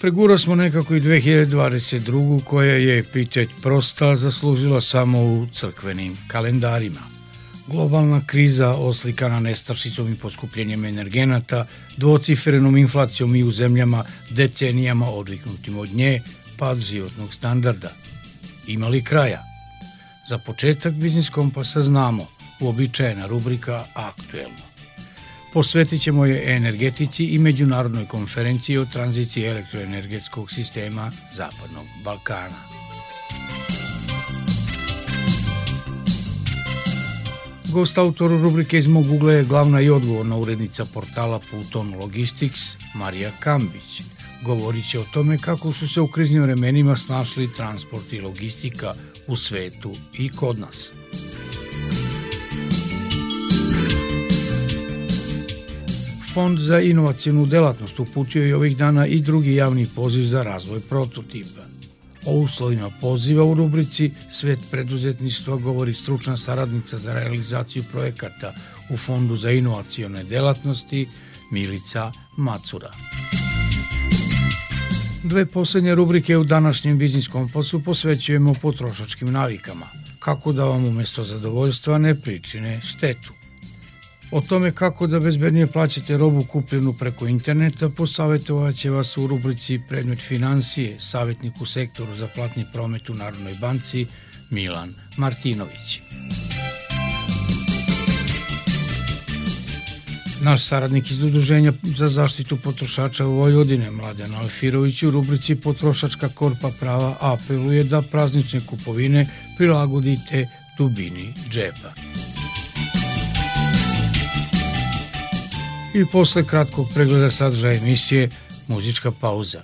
Preguro smo nekako i 2022. koja je epitet prosta zaslužila samo u crkvenim kalendarima. Globalna kriza oslikana nestašicom i poskupljenjem energenata, dvocifrenom inflacijom i u zemljama decenijama odviknutim od nje, pad životnog standarda. Ima li kraja? Za početak Biznis Kompasa znamo, uobičajena rubrika Aktuelno posvetit ćemo je energetici i međunarodnoj konferenciji o tranziciji elektroenergetskog sistema Zapadnog Balkana. Gost autor rubrike iz mog ugla je glavna i odgovorna urednica portala Pluton Logistics, Marija Kambić. Govorit će o tome kako su se u kriznim vremenima snašli transport i logistika u svetu i kod nas. Fond za inovacijnu delatnost uputio je ovih dana i drugi javni poziv za razvoj prototipa. O uslovima poziva u rubrici Svet preduzetništva govori stručna saradnica za realizaciju projekata u Fondu za inovacijone delatnosti Milica Macura. Dve poslednje rubrike u današnjem biznis kompasu posvećujemo potrošačkim navikama, kako da vam umesto zadovoljstva ne pričine štetu. O tome kako da bezbednije plaćate robu kupljenu preko interneta posavetovat će vas u rubrici Predmet financije, savjetnik u sektoru za platni promet u Narodnoj banci Milan Martinović. Naš saradnik iz Udruženja za zaštitu potrošača u Vojvodine, Mladen Alfirović, u rubrici Potrošačka korpa prava apeluje da praznične kupovine prilagodite dubini džepa. I posle kratkog pregleda sadržaja emisije muzička pauza.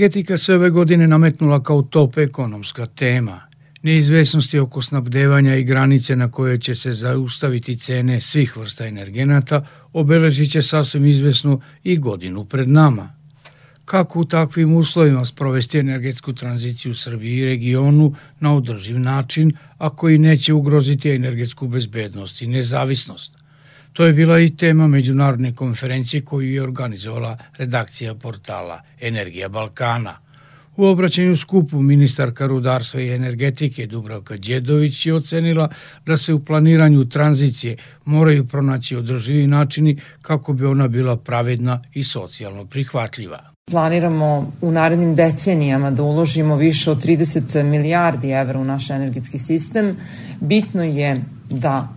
Energetika se ove godine nametnula kao top ekonomska tema. Neizvesnosti oko snabdevanja i granice na koje će se zaustaviti cene svih vrsta energenata obeležit će sasvim izvesnu i godinu pred nama. Kako u takvim uslovima sprovesti energetsku tranziciju u Srbiji i regionu na održiv način, a koji neće ugroziti energetsku bezbednost i nezavisnost? To je bila i tema međunarodne konferencije koju je organizovala redakcija portala Energija Balkana. U obraćanju skupu ministarka rudarstva i energetike Dubravka Đedović je ocenila da se u planiranju tranzicije moraju pronaći održivi načini kako bi ona bila pravedna i socijalno prihvatljiva. Planiramo u narednim decenijama da uložimo više od 30 milijardi evra u naš energetski sistem. Bitno je da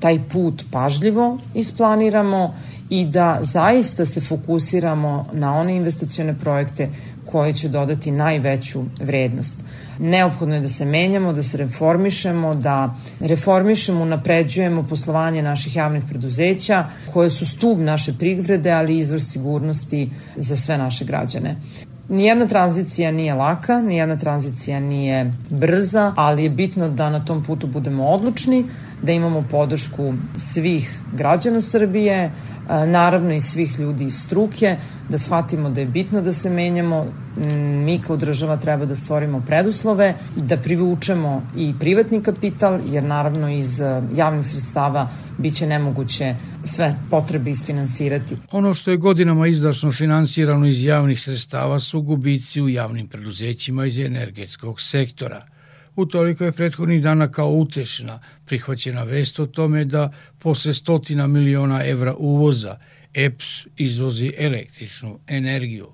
taj put pažljivo isplaniramo i da zaista se fokusiramo na one investicione projekte koje će dodati najveću vrednost. Neophodno je da se menjamo, da se reformišemo, da reformišemo, napređujemo poslovanje naših javnih preduzeća koje su stub naše privrede, ali i izvor sigurnosti za sve naše građane. Nijedna tranzicija nije laka, nijedna tranzicija nije brza, ali je bitno da na tom putu budemo odlučni, da imamo podršku svih građana Srbije, naravno i svih ljudi iz struke, da shvatimo da je bitno da se menjamo, mi kao država treba da stvorimo preduslove, da privučemo i privatni kapital, jer naravno iz javnih sredstava biće nemoguće sve potrebe isfinansirati. Ono što je godinama izdašno finansirano iz javnih sredstava su gubici u javnim preduzećima iz energetskog sektora – Utoliko je prethodnih dana kao utešna prihvaćena vest o tome da posle stotina miliona evra uvoza EPS izvozi električnu energiju.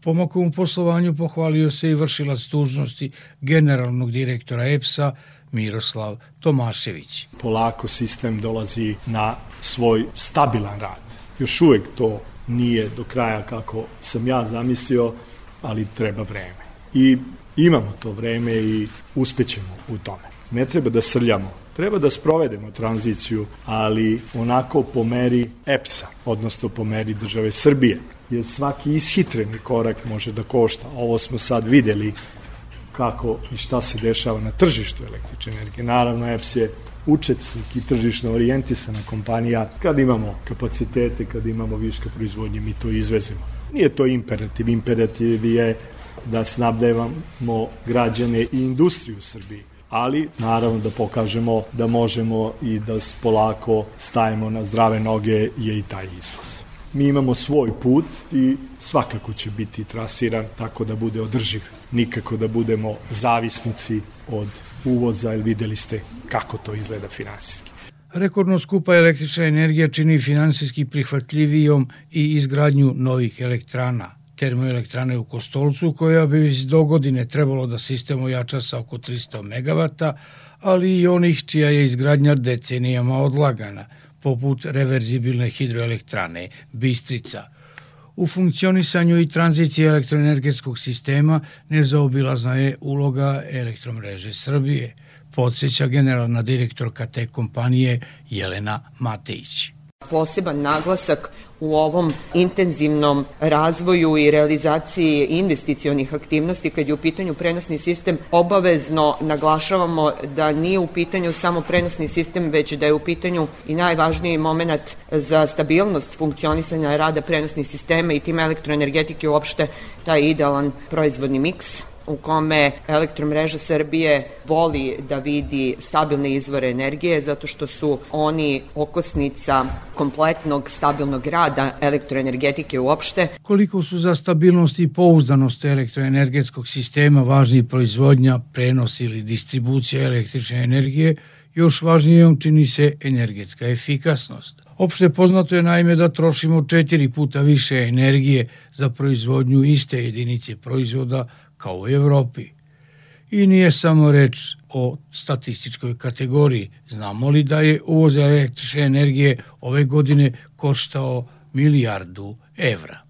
Pomokom u poslovanju pohvalio se i vršila dužnosti generalnog direktora EPS-a Miroslav Tomašević. Polako sistem dolazi na svoj stabilan rad. Još uvek to nije do kraja kako sam ja zamislio, ali treba vreme. I imamo to vreme i uspećemo u tome. Ne treba da srljamo, treba da sprovedemo tranziciju, ali onako po meri EPS-a, odnosno po meri države Srbije, jer svaki ishitreni korak može da košta. Ovo smo sad videli kako i šta se dešava na tržištu električne energije. Naravno, EPS je učesnik i tržišno orijentisana kompanija kad imamo kapacitete, kad imamo viška proizvodnje, mi to izvezemo. Nije to imperativ, imperativ je da snabdevamo građane i industriju u Srbiji ali naravno da pokažemo da možemo i da polako stajemo na zdrave noge je i taj izvoz. Mi imamo svoj put i svakako će biti trasiran tako da bude održiv. Nikako da budemo zavisnici od uvoza, jer videli ste kako to izgleda finansijski. Rekordno skupa električna energija čini finansijski prihvatljivijom i izgradnju novih elektrana – termoelektrane u Kostolcu, koja bi već do godine trebalo da sistem ojača sa oko 300 MW, ali i onih čija je izgradnja decenijama odlagana, poput reverzibilne hidroelektrane Bistrica. U funkcionisanju i tranziciji elektroenergetskog sistema nezaobilazna je uloga elektromreže Srbije, podsjeća generalna direktorka te kompanije Jelena Matejić. Poseban naglasak u ovom intenzivnom razvoju i realizaciji investicionih aktivnosti. Kad je u pitanju prenosni sistem obavezno naglašavamo da nije u pitanju samo prenosni sistem već da je u pitanju i najvažniji moment za stabilnost funkcionisanja rada prenosnih sistema i tim elektroenergetike uopšte taj idealan proizvodni miks u kome elektromreža Srbije voli da vidi stabilne izvore energije zato što su oni okosnica kompletnog stabilnog rada elektroenergetike uopšte. Koliko su za stabilnost i pouzdanost elektroenergetskog sistema važni proizvodnja, prenos ili distribucija električne energije, još važnijom čini se energetska efikasnost. Opšte poznato je naime da trošimo četiri puta više energije za proizvodnju iste jedinice proizvoda kao u Evropi. I nije samo reč o statističkoj kategoriji. Znamo li da je uvoz električne energije ove godine koštao milijardu evra?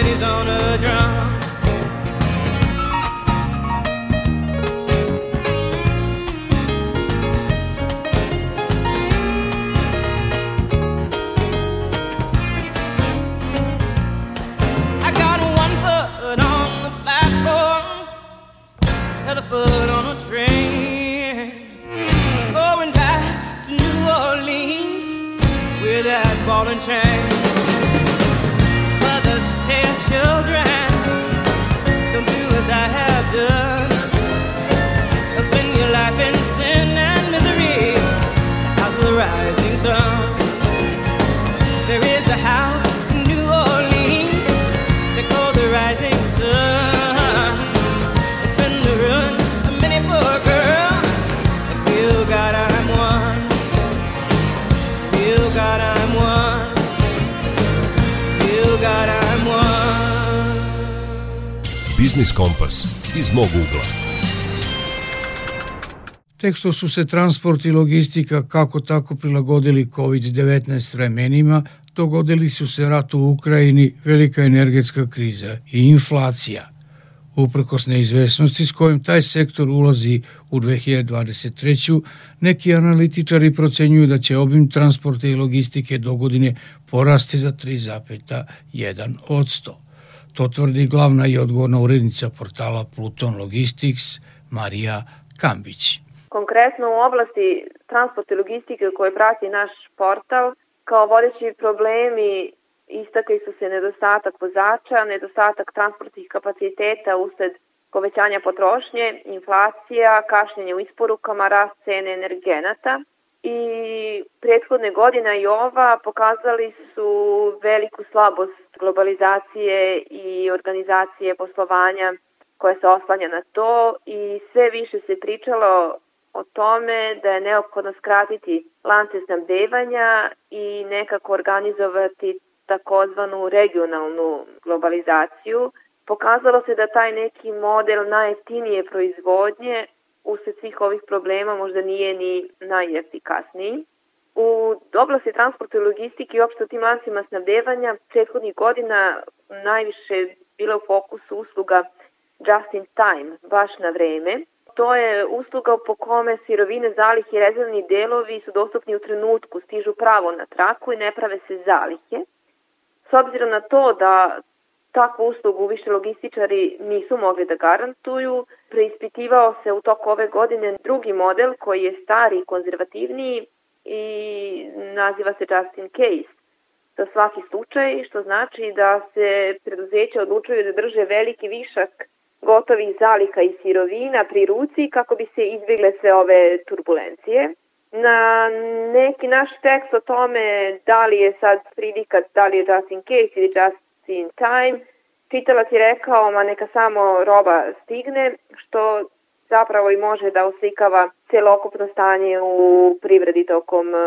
He's on a drum. I got one foot on the platform, other foot on a train, going back to New Orleans with that ball and chain. Biznis Kompas iz mog ugla. Tek što su se transport i logistika kako tako prilagodili COVID-19 vremenima, dogodili su se rat u Ukrajini, velika energetska kriza i inflacija. Uprkos neizvesnosti s kojim taj sektor ulazi u 2023. neki analitičari procenjuju da će obim transporta i logistike do godine porasti za 3,1 To tvrdi glavna i odgovorna urednica portala Pluton Logistics Marija Kambić. Konkretno u oblasti transporta i logistike koje prati naš portal, kao vodeći problemi istakli su se nedostatak vozača, nedostatak transportnih kapaciteta usled povećanja potrošnje, inflacija, kašnjenje u isporukama, rast cene energenata. I prethodne godina i ova pokazali su veliku slabost globalizacije i organizacije poslovanja koja se oslanja na to i sve više se pričalo o tome da je neophodno skratiti lance snabdevanja i nekako organizovati takozvanu regionalnu globalizaciju. Pokazalo se da taj neki model najjeftinije proizvodnje usled svih ovih problema možda nije ni najefikasniji. U oblasti transporta i logistike i uopšte u tim lancima snabdevanja prethodnih godina najviše bila u fokusu usluga just in time, baš na vreme. To je usluga po kome sirovine, zalihe i rezervni delovi su dostupni u trenutku, stižu pravo na traku i ne prave se zalihe. S obzirom na to da takvu uslugu više logističari nisu mogli da garantuju, preispitivao se u toku ove godine drugi model koji je stari i konzervativniji i naziva se just in case za svaki slučaj, što znači da se preduzeća odlučuju da drže veliki višak gotovih zalika i sirovina pri ruci kako bi se izbjegle sve ove turbulencije. Na neki naš tekst o tome da li je sad predikat, da li je just in case ili just in time, čitalac je rekao, ma neka samo roba stigne, što zapravo i može da oslikava celokupno stanje u privredi tokom uh,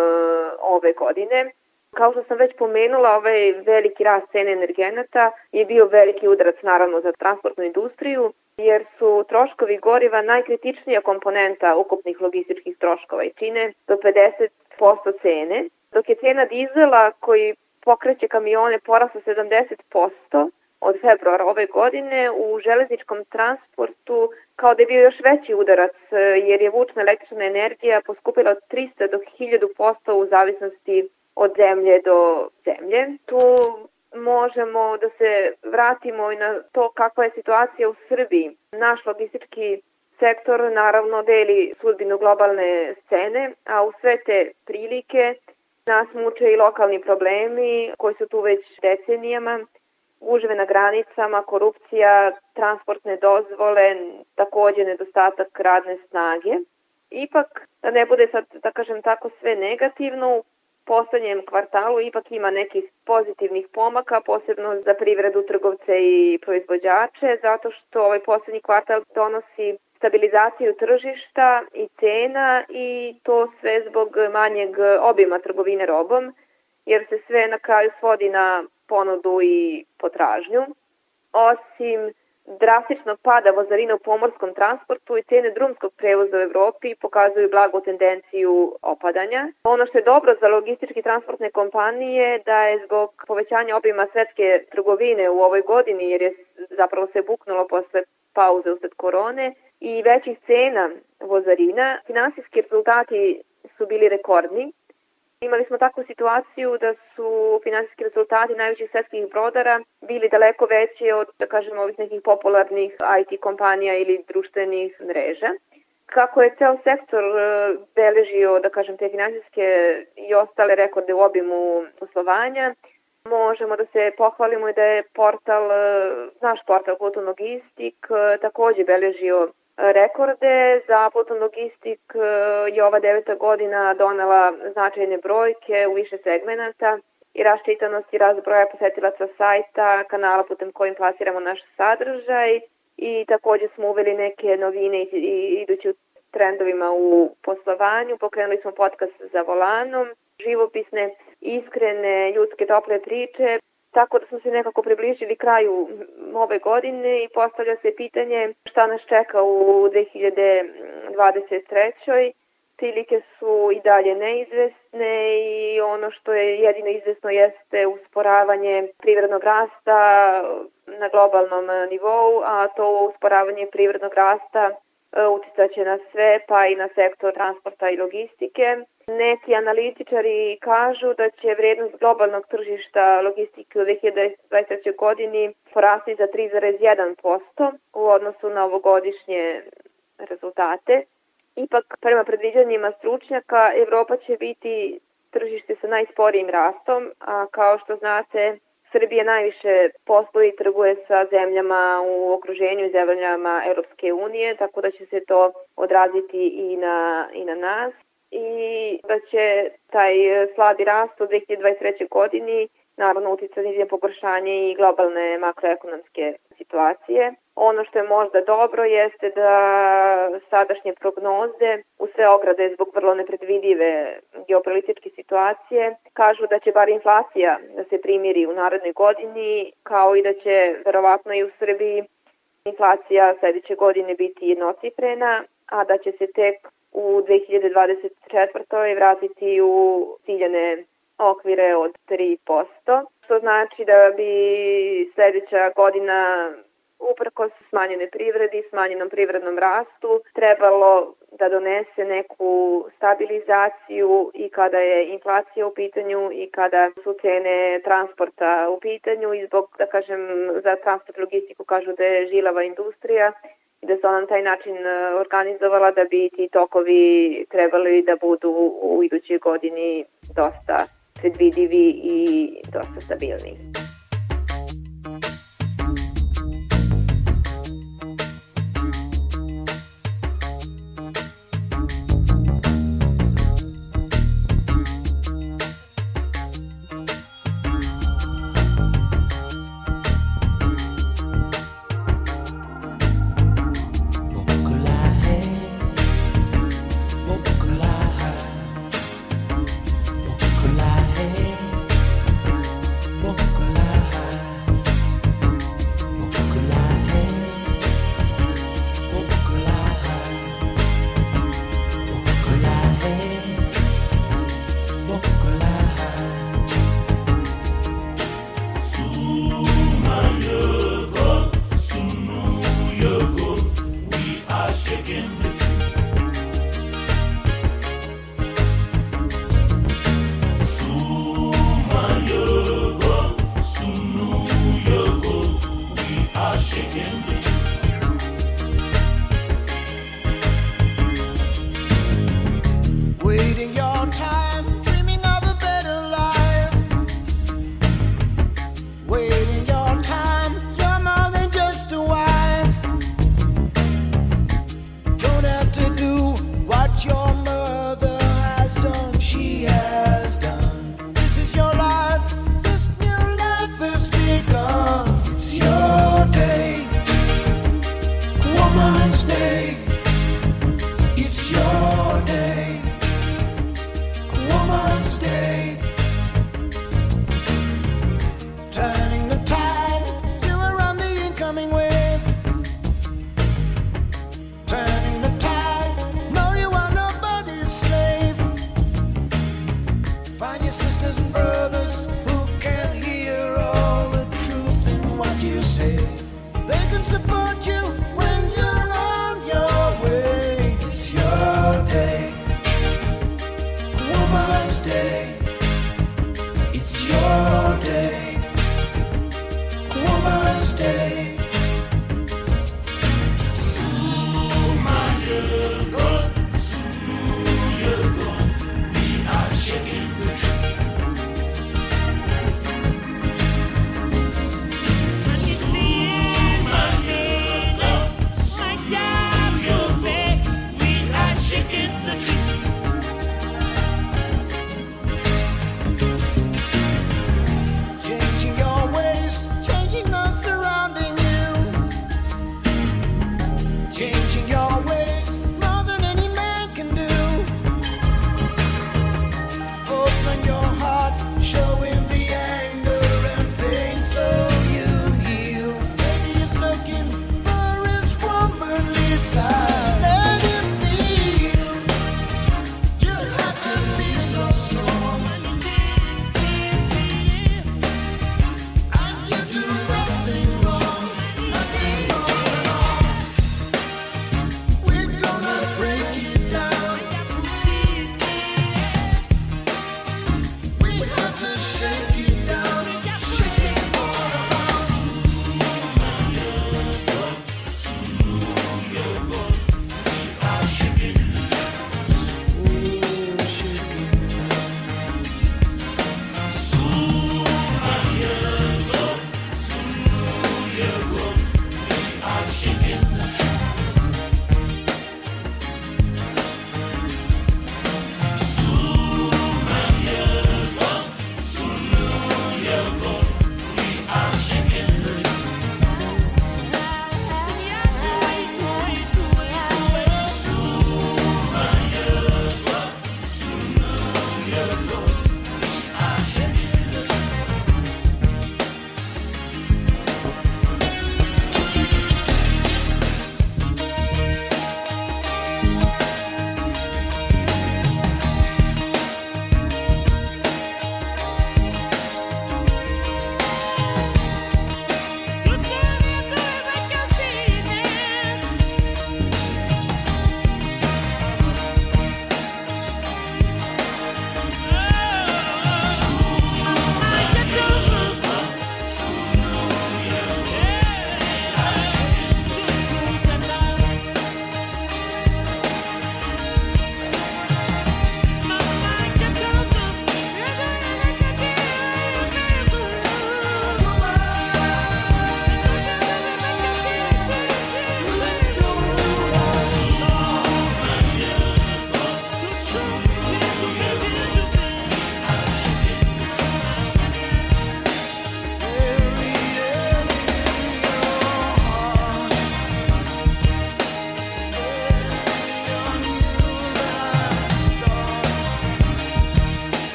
ove godine. Kao što sam već pomenula, ovaj veliki rast cene energenata je bio veliki udarac naravno za transportnu industriju, jer su troškovi goriva najkritičnija komponenta ukupnih logističkih troškova i čine do 50% cene, dok je cena dizela koji pokreće kamione porasla 70%, od februara ove godine u železničkom transportu kao da je bio još veći udarac jer je vučna električna energija poskupila od 300 do 1000% u zavisnosti od zemlje do zemlje. Tu možemo da se vratimo i na to kakva je situacija u Srbiji. Naš logistički sektor naravno deli sudbinu globalne scene, a u sve te prilike nas muče i lokalni problemi koji su tu već decenijama, gužve na granicama, korupcija, transportne dozvole, takođe nedostatak radne snage. Ipak, da ne bude sad, da kažem tako, sve negativno, u poslednjem kvartalu ipak ima nekih pozitivnih pomaka, posebno za privredu, trgovce i proizvođače, zato što ovaj poslednji kvartal donosi stabilizaciju tržišta i cena i to sve zbog manjeg obima trgovine robom, jer se sve na kraju svodi na ponudu i potražnju. Osim drastičnog pada vozarina u pomorskom transportu i cene drumskog prevoza u Evropi pokazuju blagu tendenciju opadanja. Ono što je dobro za logistički transportne kompanije da je zbog povećanja obima svetske trgovine u ovoj godini, jer je zapravo se buknulo posle pauze usled korone i većih cena vozarina, finansijski rezultati su bili rekordni Imali smo takvu situaciju da su finansijski rezultati najvećih svetskih brodara bili daleko veći od, da kažemo, ovih nekih popularnih IT kompanija ili društvenih mreža. Kako je ceo sektor e, beležio, da kažem, te finansijske i ostale rekorde u obimu poslovanja, možemo da se pohvalimo i da je portal, e, naš portal Kulturno Logistik e, takođe beležio rekorde. Za Pluton Logistik e, je ova deveta godina donela značajne brojke u više segmenta i raščitanost i rast broja posetilaca sajta, kanala putem kojim plasiramo naš sadržaj i takođe smo uveli neke novine i idući u trendovima u poslovanju. Pokrenuli smo podcast za volanom, živopisne, iskrene, ljudske, tople priče, tako da smo se nekako približili kraju ove godine i postavlja se pitanje šta nas čeka u 2023. Prilike su i dalje neizvesne i ono što je jedino izvesno jeste usporavanje privrednog rasta na globalnom nivou, a to usporavanje privrednog rasta E, uticaće na sve, pa i na sektor transporta i logistike. Neki analitičari kažu da će vrednost globalnog tržišta logistike u 2023. godini porasti za 3,1% u odnosu na ovogodišnje rezultate. Ipak, prema predviđanjima stručnjaka, Evropa će biti tržište sa najsporijim rastom, a kao što znate, Srbija najviše posluje i trguje sa zemljama u okruženju i zemljama Europske unije, tako da će se to odraziti i na, i na nas i da će taj slabi rast u 2023. godini naravno uticati na pogoršanje i globalne makroekonomske situacije. Ono što je možda dobro jeste da sadašnje prognoze u sve ograde zbog vrlo nepredvidive geopolitičke situacije kažu da će bar inflacija da se primiri u narednoj godini kao i da će verovatno i u Srbiji inflacija sledeće godine biti jednocifrena, a da će se tek u 2024. vratiti u ciljene okvire od 3%, što znači da bi sledeća godina uprkos smanjene privredi, smanjenom privrednom rastu, trebalo da donese neku stabilizaciju i kada je inflacija u pitanju i kada su cene transporta u pitanju i zbog, da kažem, za transport logistiku kažu da je žilava industrija da se ona na taj način e, organizovala da bi ti tokovi trebali da budu u idućoj godini dosta predvidivi i dosta stabilni.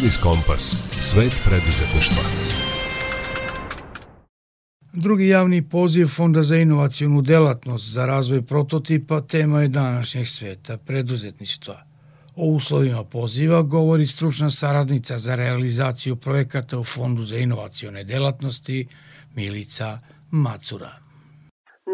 Biznis Kompas. Svet preduzetništva. Drugi javni poziv Fonda za inovacijonu delatnost za razvoj prototipa tema je današnjeg sveta preduzetništva. O uslovima poziva govori stručna saradnica za realizaciju projekata u Fondu za inovacijone delatnosti Milica Macura.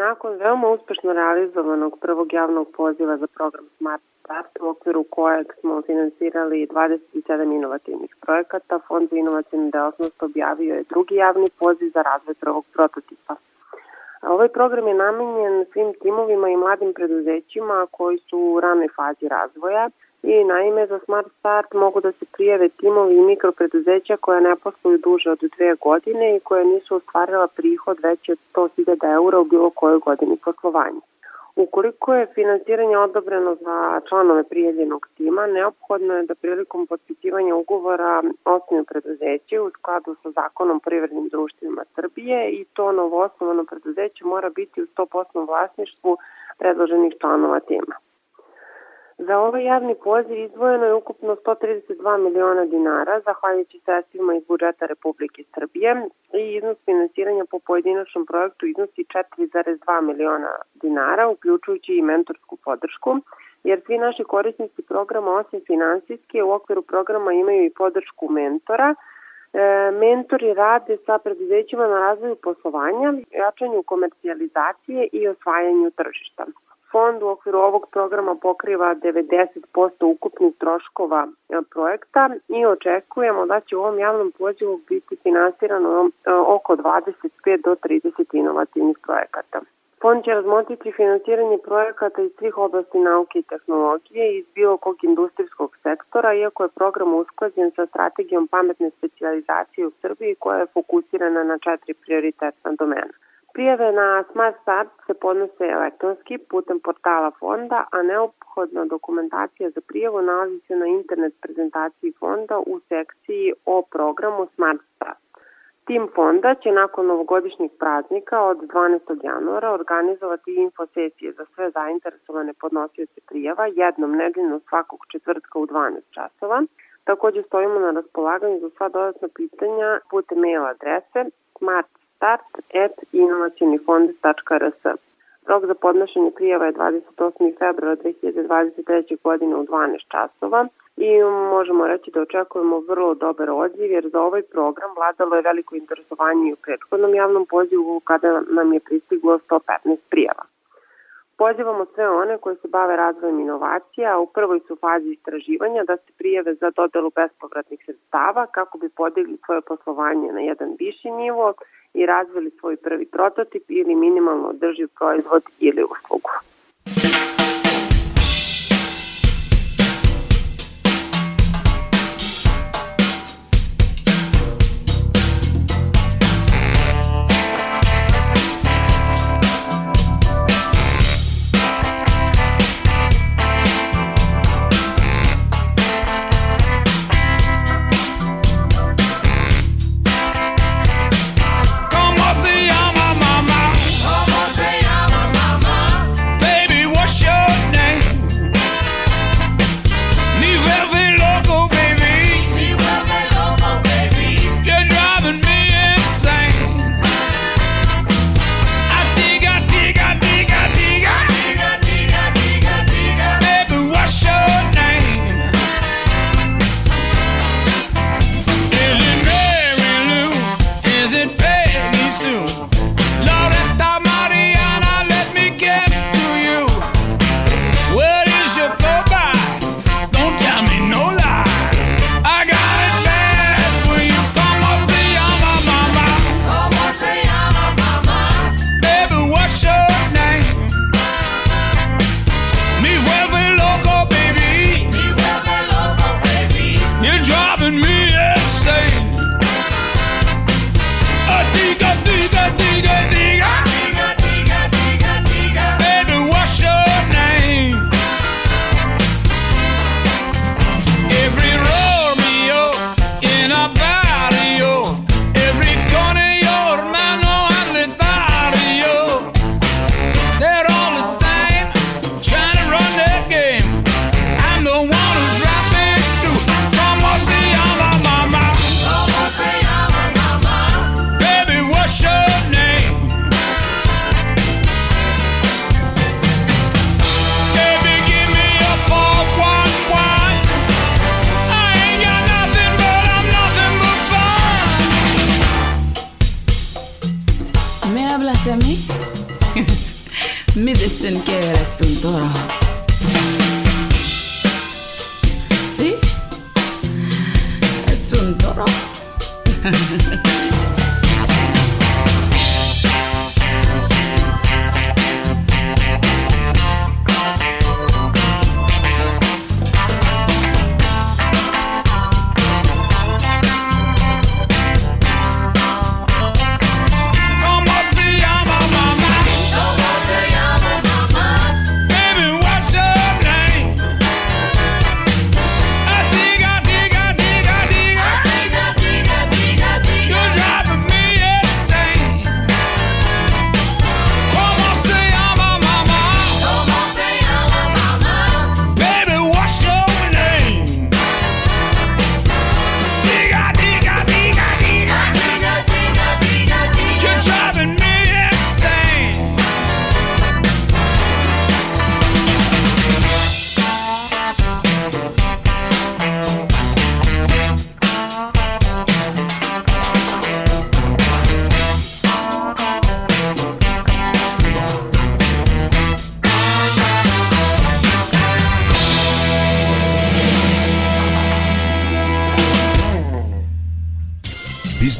Nakon veoma uspešno realizovanog prvog javnog poziva za program Smart Start, u okviru kojeg smo finansirali 27 inovativnih projekata, Fond za inovacijnu delatnost objavio je drugi javni poziv za razvoj prvog prototipa. Ovaj program je namenjen svim timovima i mladim preduzećima koji su u ranoj fazi razvoja, i naime za Smart Start mogu da se prijave timovi i mikropreduzeća koja ne posluju duže od dve godine i koja nisu ostvarila prihod veći od 100.000 eura u bilo kojoj godini poslovanja. Ukoliko je finansiranje odobreno za članove prijavljenog tima, neophodno je da prilikom potpisivanja ugovora osnuju preduzeće u skladu sa zakonom privrednim društvima Srbije i to novoosnovano preduzeće mora biti u 100% vlasništvu predloženih članova tima. Za ovaj javni poziv izdvojeno je ukupno 132 miliona dinara, zahvaljujući sredstvima iz budžeta Republike Srbije i iznos finansiranja po pojedinačnom projektu iznosi 4,2 miliona dinara, uključujući i mentorsku podršku, jer svi naši korisnici programa, osim finansijske, u okviru programa imaju i podršku mentora, e, mentori rade sa preduzećima na razvoju poslovanja, jačanju komercijalizacije i osvajanju tržišta. Fond u okviru ovog programa pokriva 90% ukupnih troškova e, projekta i očekujemo da će u ovom javnom pozivu biti finansirano e, oko 25 do 30 inovativnih projekata. Fond će razmotriti finansiranje projekata iz svih oblasti nauke i tehnologije iz bilo kog industrijskog sektora, iako je program usklađen sa strategijom pametne specializacije u Srbiji koja je fokusirana na četiri prioritetna domena. Prijave na Smart Start se podnose elektronski putem portala fonda, a neophodna dokumentacija za prijavu nalazi se na internet prezentaciji fonda u sekciji o programu Smart Start. Tim fonda će nakon novogodišnjih praznika od 12. januara organizovati infosesije za sve zainteresovane podnosioce prijava jednom nedeljno svakog četvrtka u 12 časova. Takođe stojimo na raspolaganju za sva dodatna pitanja putem mail adrese smart start.inovacijnifond.rs. Rok za podnošenje prijava je 28. februara 2023. godine u 12 časova i možemo reći da očekujemo vrlo dobar odziv jer za ovaj program vladalo je veliko interesovanje i u prethodnom javnom pozivu kada nam je pristiglo 115 prijava. Pozivamo sve one koje se bave razvojem inovacija, a u prvoj su fazi istraživanja da se prijeve za dodelu bespovratnih sredstava kako bi podigli svoje poslovanje na jedan viši nivo i razvili svoj prvi prototip ili minimalno održiv proizvod ili uslugu.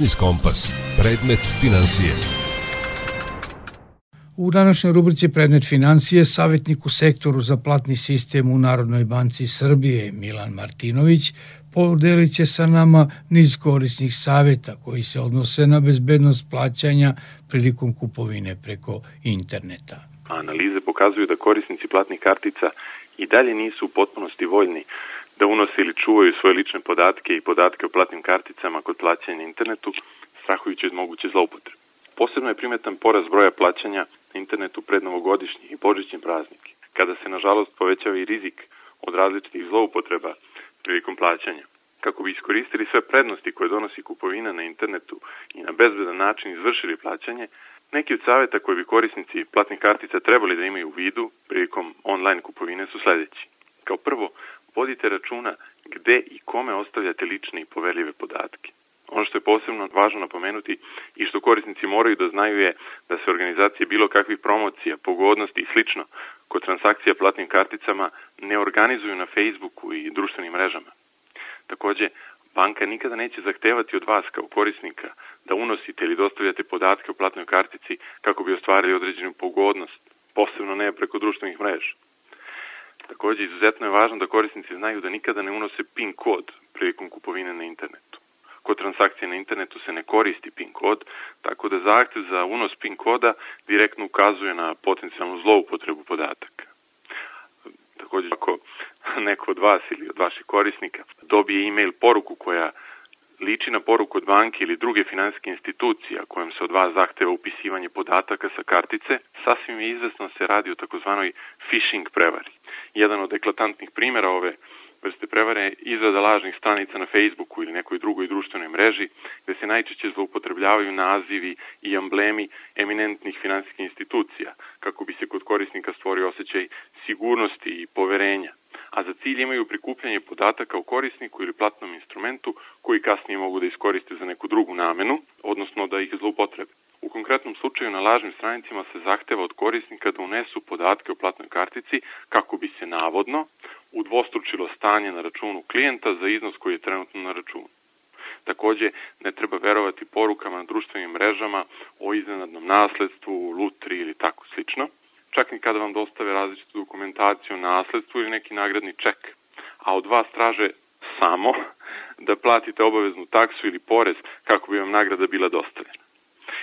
Biznis Kompas. Predmet financije. U današnjoj rubrici Predmet financije savjetnik u sektoru za platni sistem u Narodnoj banci Srbije Milan Martinović podelit će sa nama niz korisnih savjeta koji se odnose na bezbednost plaćanja prilikom kupovine preko interneta. Analize pokazuju da korisnici platnih kartica i dalje nisu u potpunosti voljni da unose ili čuvaju svoje lične podatke i podatke o platnim karticama kod plaćanja na internetu, strahujući od moguće zloupotrebe. Posebno je primetan porast broja plaćanja na internetu pred novogodišnji i božićni praznike, kada se nažalost povećava i rizik od različitih zloupotreba prilikom plaćanja. Kako bi iskoristili sve prednosti koje donosi kupovina na internetu i na bezbedan način izvršili plaćanje, neki od saveta koje bi korisnici platnih kartica trebali da imaju u vidu prilikom online kupovine su sledeći. Kao prvo, vodite računa gde i kome ostavljate lične i poverljive podatke. Ono što je posebno važno napomenuti i što korisnici moraju da znaju je da se organizacije bilo kakvih promocija, pogodnosti i slično kod transakcija platnim karticama ne organizuju na Facebooku i društvenim mrežama. Takođe, banka nikada neće zahtevati od vas kao korisnika da unosite ili dostavljate podatke o platnoj kartici kako bi ostvarili određenu pogodnost, posebno ne preko društvenih mreža. Takođe, izuzetno je važno da korisnici znaju da nikada ne unose PIN kod prilikom kupovine na internetu. Kod transakcije na internetu se ne koristi PIN kod, tako da zahtev za unos PIN koda direktno ukazuje na potencijalnu zloupotrebu podataka. Takođe, ako neko od vas ili od vaših korisnika dobije e-mail poruku koja liči na poruku od banke ili druge finansijske institucije, kojom se od vas zahteva upisivanje podataka sa kartice, sasvim je izvesno se radi o takozvanoj phishing prevari. Jedan od eklatantnih primjera ove vrste prevare izrada lažnih stranica na Facebooku ili nekoj drugoj društvenoj mreži, gde se najčešće zloupotrebljavaju nazivi i emblemi eminentnih finansijskih institucija, kako bi se kod korisnika stvorio osjećaj sigurnosti i poverenja, a za cilj imaju prikupljanje podataka o korisniku ili platnom instrumentu koji kasnije mogu da iskoriste za neku drugu namenu, odnosno da ih zloupotrebe. U konkretnom slučaju na lažnim stranicama se zahteva od korisnika da unesu podatke o platnoj kartici kako bi se navodno udvostručilo stanje na računu klijenta za iznos koji je trenutno na računu. Takođe, ne treba verovati porukama na društvenim mrežama o iznenadnom nasledstvu, lutri ili tako slično, čak ni kada vam dostave različitu dokumentaciju o nasledstvu ili neki nagradni ček, a od vas traže samo da platite obaveznu taksu ili porez kako bi vam nagrada bila dostavljena.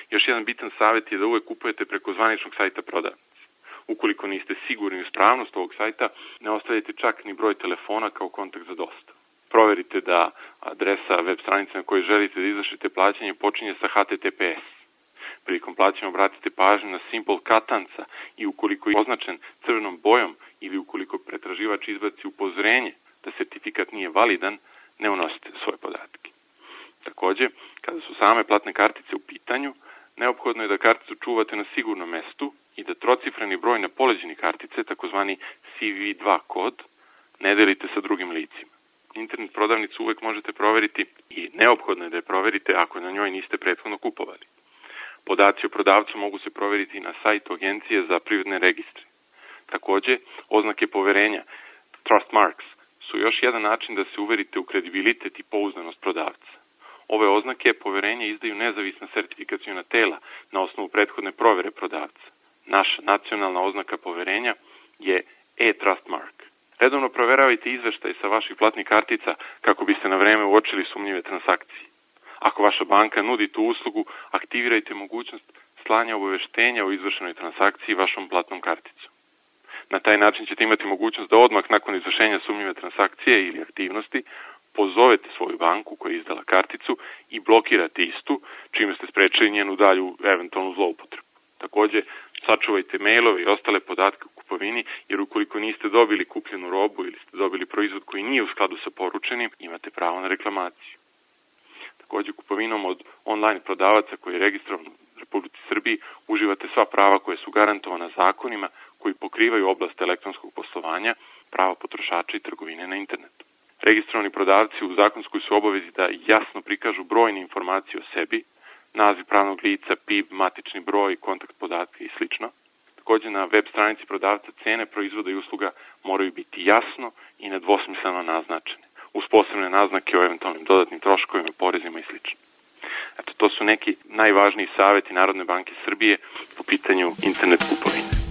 Još jedan bitan savjet je da uvek kupujete preko zvaničnog sajta prodavnice. Ukoliko niste sigurni u spravnost ovog sajta, ne ostavljajte čak ni broj telefona kao kontakt za dostavu. Proverite da adresa web stranice na kojoj želite da izvršite plaćanje počinje sa HTTPS. Prilikom plaćanja obratite pažnju na simbol katanca i ukoliko je označen crvenom bojom ili ukoliko pretraživač izbaci upozorenje da sertifikat nije validan, ne unosite svoje podatke. Takođe, kada su same platne kartice u pitanju, neophodno je da karticu čuvate na sigurnom mestu i da trocifreni broj na poleđini kartice, takozvani CV2 kod, ne delite sa drugim licima. Internet prodavnicu uvek možete proveriti i neophodno je da je proverite ako na njoj niste prethodno kupovali. Podaci o prodavcu mogu se proveriti na sajtu Agencije za privredne registre. Takođe, oznake poverenja, trust marks, su još jedan način da se uverite u kredibilitet i pouzdanost prodavca. Ove oznake poverenja izdaju nezavisna sertifikacijona tela na osnovu prethodne provere prodavca. Naša nacionalna oznaka poverenja je e-trust mark. Redovno proveravajte izveštaj sa vaših platnih kartica kako biste na vreme uočili sumnjive transakcije. Ako vaša banka nudi tu uslugu, aktivirajte mogućnost slanja obaveštenja o izvršenoj transakciji vašom platnom karticom. Na taj način ćete imati mogućnost da odmah nakon izvršenja sumnjive transakcije ili aktivnosti pozovete svoju banku koja je izdala karticu i blokirate istu, čime ste sprečili njenu dalju eventualnu zloupotrebu. Takođe, sačuvajte mailove i ostale podatke u kupovini, jer ukoliko niste dobili kupljenu robu ili ste dobili proizvod koji nije u skladu sa poručenim, imate pravo na reklamaciju. Takođe, kupovinom od online prodavaca koji je registrovan u Republici Srbiji uživate sva prava koje su garantovana zakonima koji pokrivaju oblast elektronskog poslovanja, prava potrošača i trgovine na internetu. Registrovani prodavci u zakonskoj su obavezi da jasno prikažu brojne informacije o sebi, naziv pravnog lica, PIB, matični broj, kontakt podatke i sl. Takođe na web stranici prodavca cene proizvoda i usluga moraju biti jasno i nedvosmisleno naznačene, uz posebne naznake o eventualnim dodatnim troškovima, porezima i sl. Eto, to su neki najvažniji saveti Narodne banke Srbije po pitanju internet kupovine.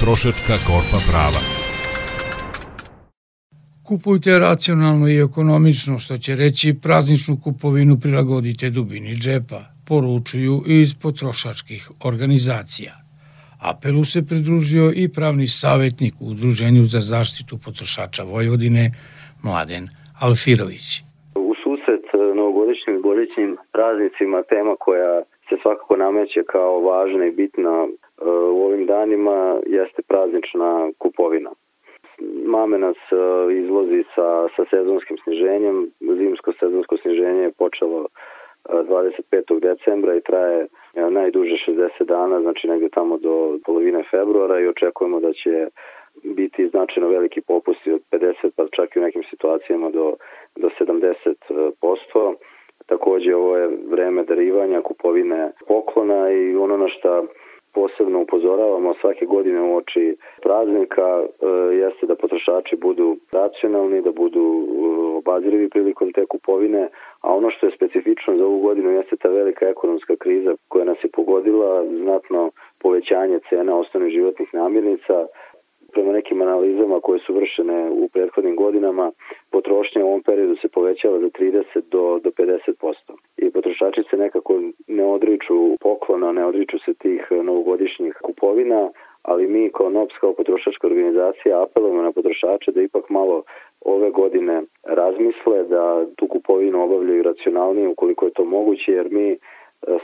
Potrošačka korpa prava. Kupujte racionalno i ekonomično, što će reći prazničnu kupovinu prilagodite dubini džepa, poručuju iz potrošačkih organizacija. Apelu se pridružio i pravni savjetnik u Udruženju za zaštitu potrošača Vojvodine, Mladen Alfirović. U susret e, novogodišnjim i božićnim praznicima tema koja se svakako nameće kao važna i bitna u ovim danima jeste praznična kupovina. Mame nas e, izlozi sa, sa sezonskim sniženjem. Zimsko sezonsko sniženje je počelo 25. decembra i traje najduže 60 dana, znači negde tamo do polovine februara i očekujemo da će biti značajno veliki popusti od 50 pa čak i u nekim situacijama do, do 70%. Takođe ovo je vreme darivanja, kupovine poklona i ono na šta posebno upozoravamo svake godine u oči praznika e, jeste da potrošači budu racionalni, da budu e, obazirivi prilikom te kupovine, a ono što je specifično za ovu godinu jeste ta velika ekonomska kriza koja nas je pogodila, znatno povećanje cena osnovnih životnih namirnica, prema nekim analizama koje su vršene u prethodnim godinama, potrošnja u ovom periodu se povećava za 30 do, do 50%. I potrošači se nekako ne odriču poklona, ne odriču se tih novogodišnjih kupovina, ali mi kao NOPS, kao potrošačka organizacija apelujemo na potrošače da ipak malo ove godine razmisle da tu kupovinu obavljaju racionalnije ukoliko je to moguće, jer mi E,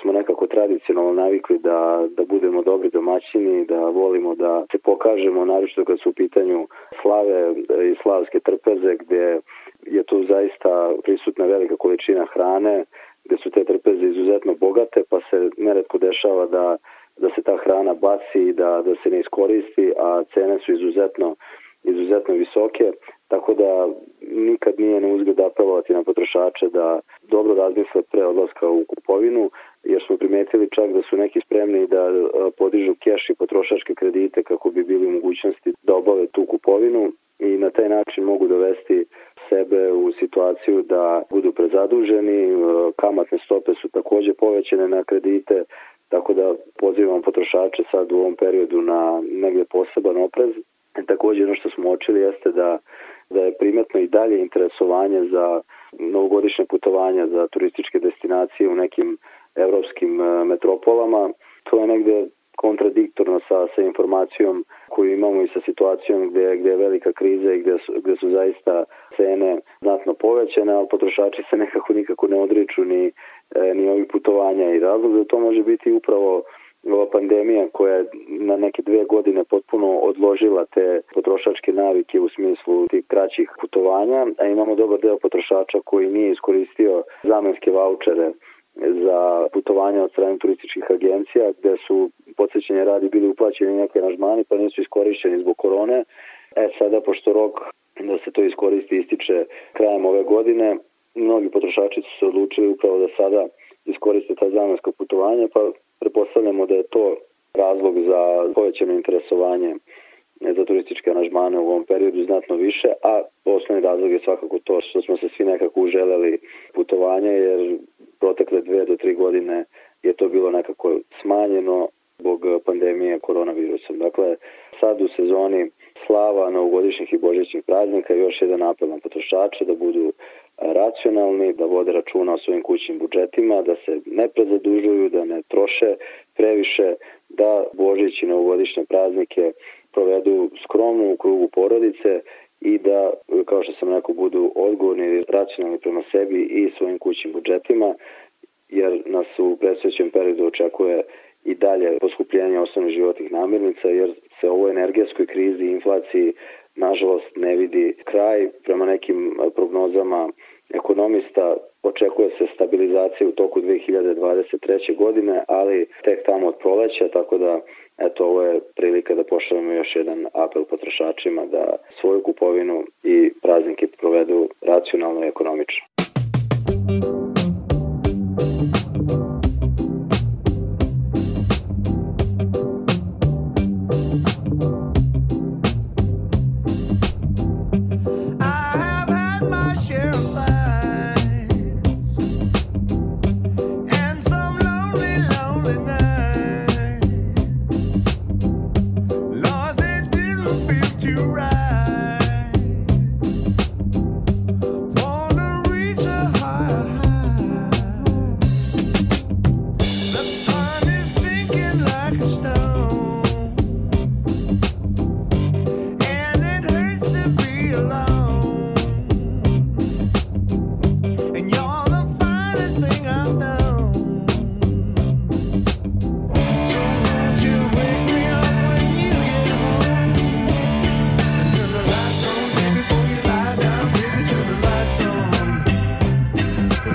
smo nekako tradicionalno navikli da, da budemo dobri domaćini, da volimo da se pokažemo, naročito kad su u pitanju slave i slavske trpeze, gde je tu zaista prisutna velika količina hrane, gde su te trpeze izuzetno bogate, pa se neretko dešava da, da se ta hrana baci i da, da se ne iskoristi, a cene su izuzetno izuzetno visoke, tako da nikad nije na uzgled apelovati na potrošače da dobro razmisle pre odlaska u kupovinu, jer smo primetili čak da su neki spremni da podižu keš i potrošačke kredite kako bi bili u mogućnosti da obave tu kupovinu i na taj način mogu dovesti sebe u situaciju da budu prezaduženi, kamatne stope su takođe povećane na kredite, tako da pozivam potrošače sad u ovom periodu na negde poseban oprez. Takođe ono što smo očili jeste da, da je primetno i dalje interesovanje za novogodišnje putovanja za turističke destinacije u nekim evropskim e, metropolama. To je negde kontradiktorno sa, sa informacijom koju imamo i sa situacijom gde, gde je velika kriza i gde su, gde su zaista cene znatno povećane, ali potrošači se nekako nikako ne odriču ni, e, ni ovih putovanja i razlog da to može biti upravo ova pandemija koja je na neke dve godine potpuno odložila te potrošačke navike u smislu tih kraćih putovanja, a imamo dobar deo potrošača koji nije iskoristio zamenske vouchere za putovanja od strane turističkih agencija gde su podsjećanje radi bili uplaćeni neke nažmani pa nisu iskorišćeni zbog korone. E sada pošto rok da se to iskoristi ističe krajem ove godine, mnogi potrošači su se odlučili upravo da sada iskoriste ta zamenska putovanja, pa Prepostavljamo da je to razlog za povećano interesovanje za turističke aranžmane u ovom periodu znatno više, a osnovni razlog je svakako to što smo se svi nekako uželeli putovanja, jer protekle dve do tri godine je to bilo nekako smanjeno zbog pandemije koronavirusom. Dakle, sad u sezoni slava novogodišnjih i božićnih praznika još jedan apel na potrošače da budu racionalni, da vode računa o svojim kućnim budžetima, da se ne prezadužuju, da ne troše previše, da Božić i novogodišnje praznike provedu skromno u krugu porodice i da, kao što sam rekao, budu odgovorni i racionalni prema sebi i svojim kućnim budžetima, jer nas u predstavljećem periodu očekuje i dalje poskupljenje osnovnih životnih namirnica, jer se ovoj energetskoj krizi i inflaciji nažalost ne vidi kraj. Prema nekim prognozama ekonomista očekuje se stabilizacija u toku 2023. godine, ali tek tamo od proleća, tako da eto ovo je prilika da pošaljemo još jedan apel potrošačima da svoju kupovinu i praznike provedu racionalno i ekonomično.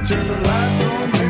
Turn the lights on.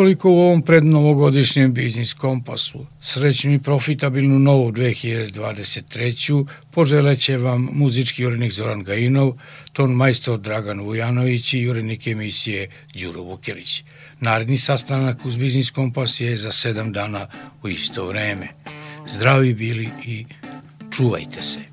Toliko u ovom prednovogodišnjem biznis kompasu. Srećnu i profitabilnu novu 2023. poželeće vam muzički urednik Zoran Gajinov, ton majstor Dragan Vujanović i urednik emisije Đuro Vukilić. Naredni sastanak uz Biznis Kompas je za sedam dana u isto vreme. Zdravi bili i čuvajte se.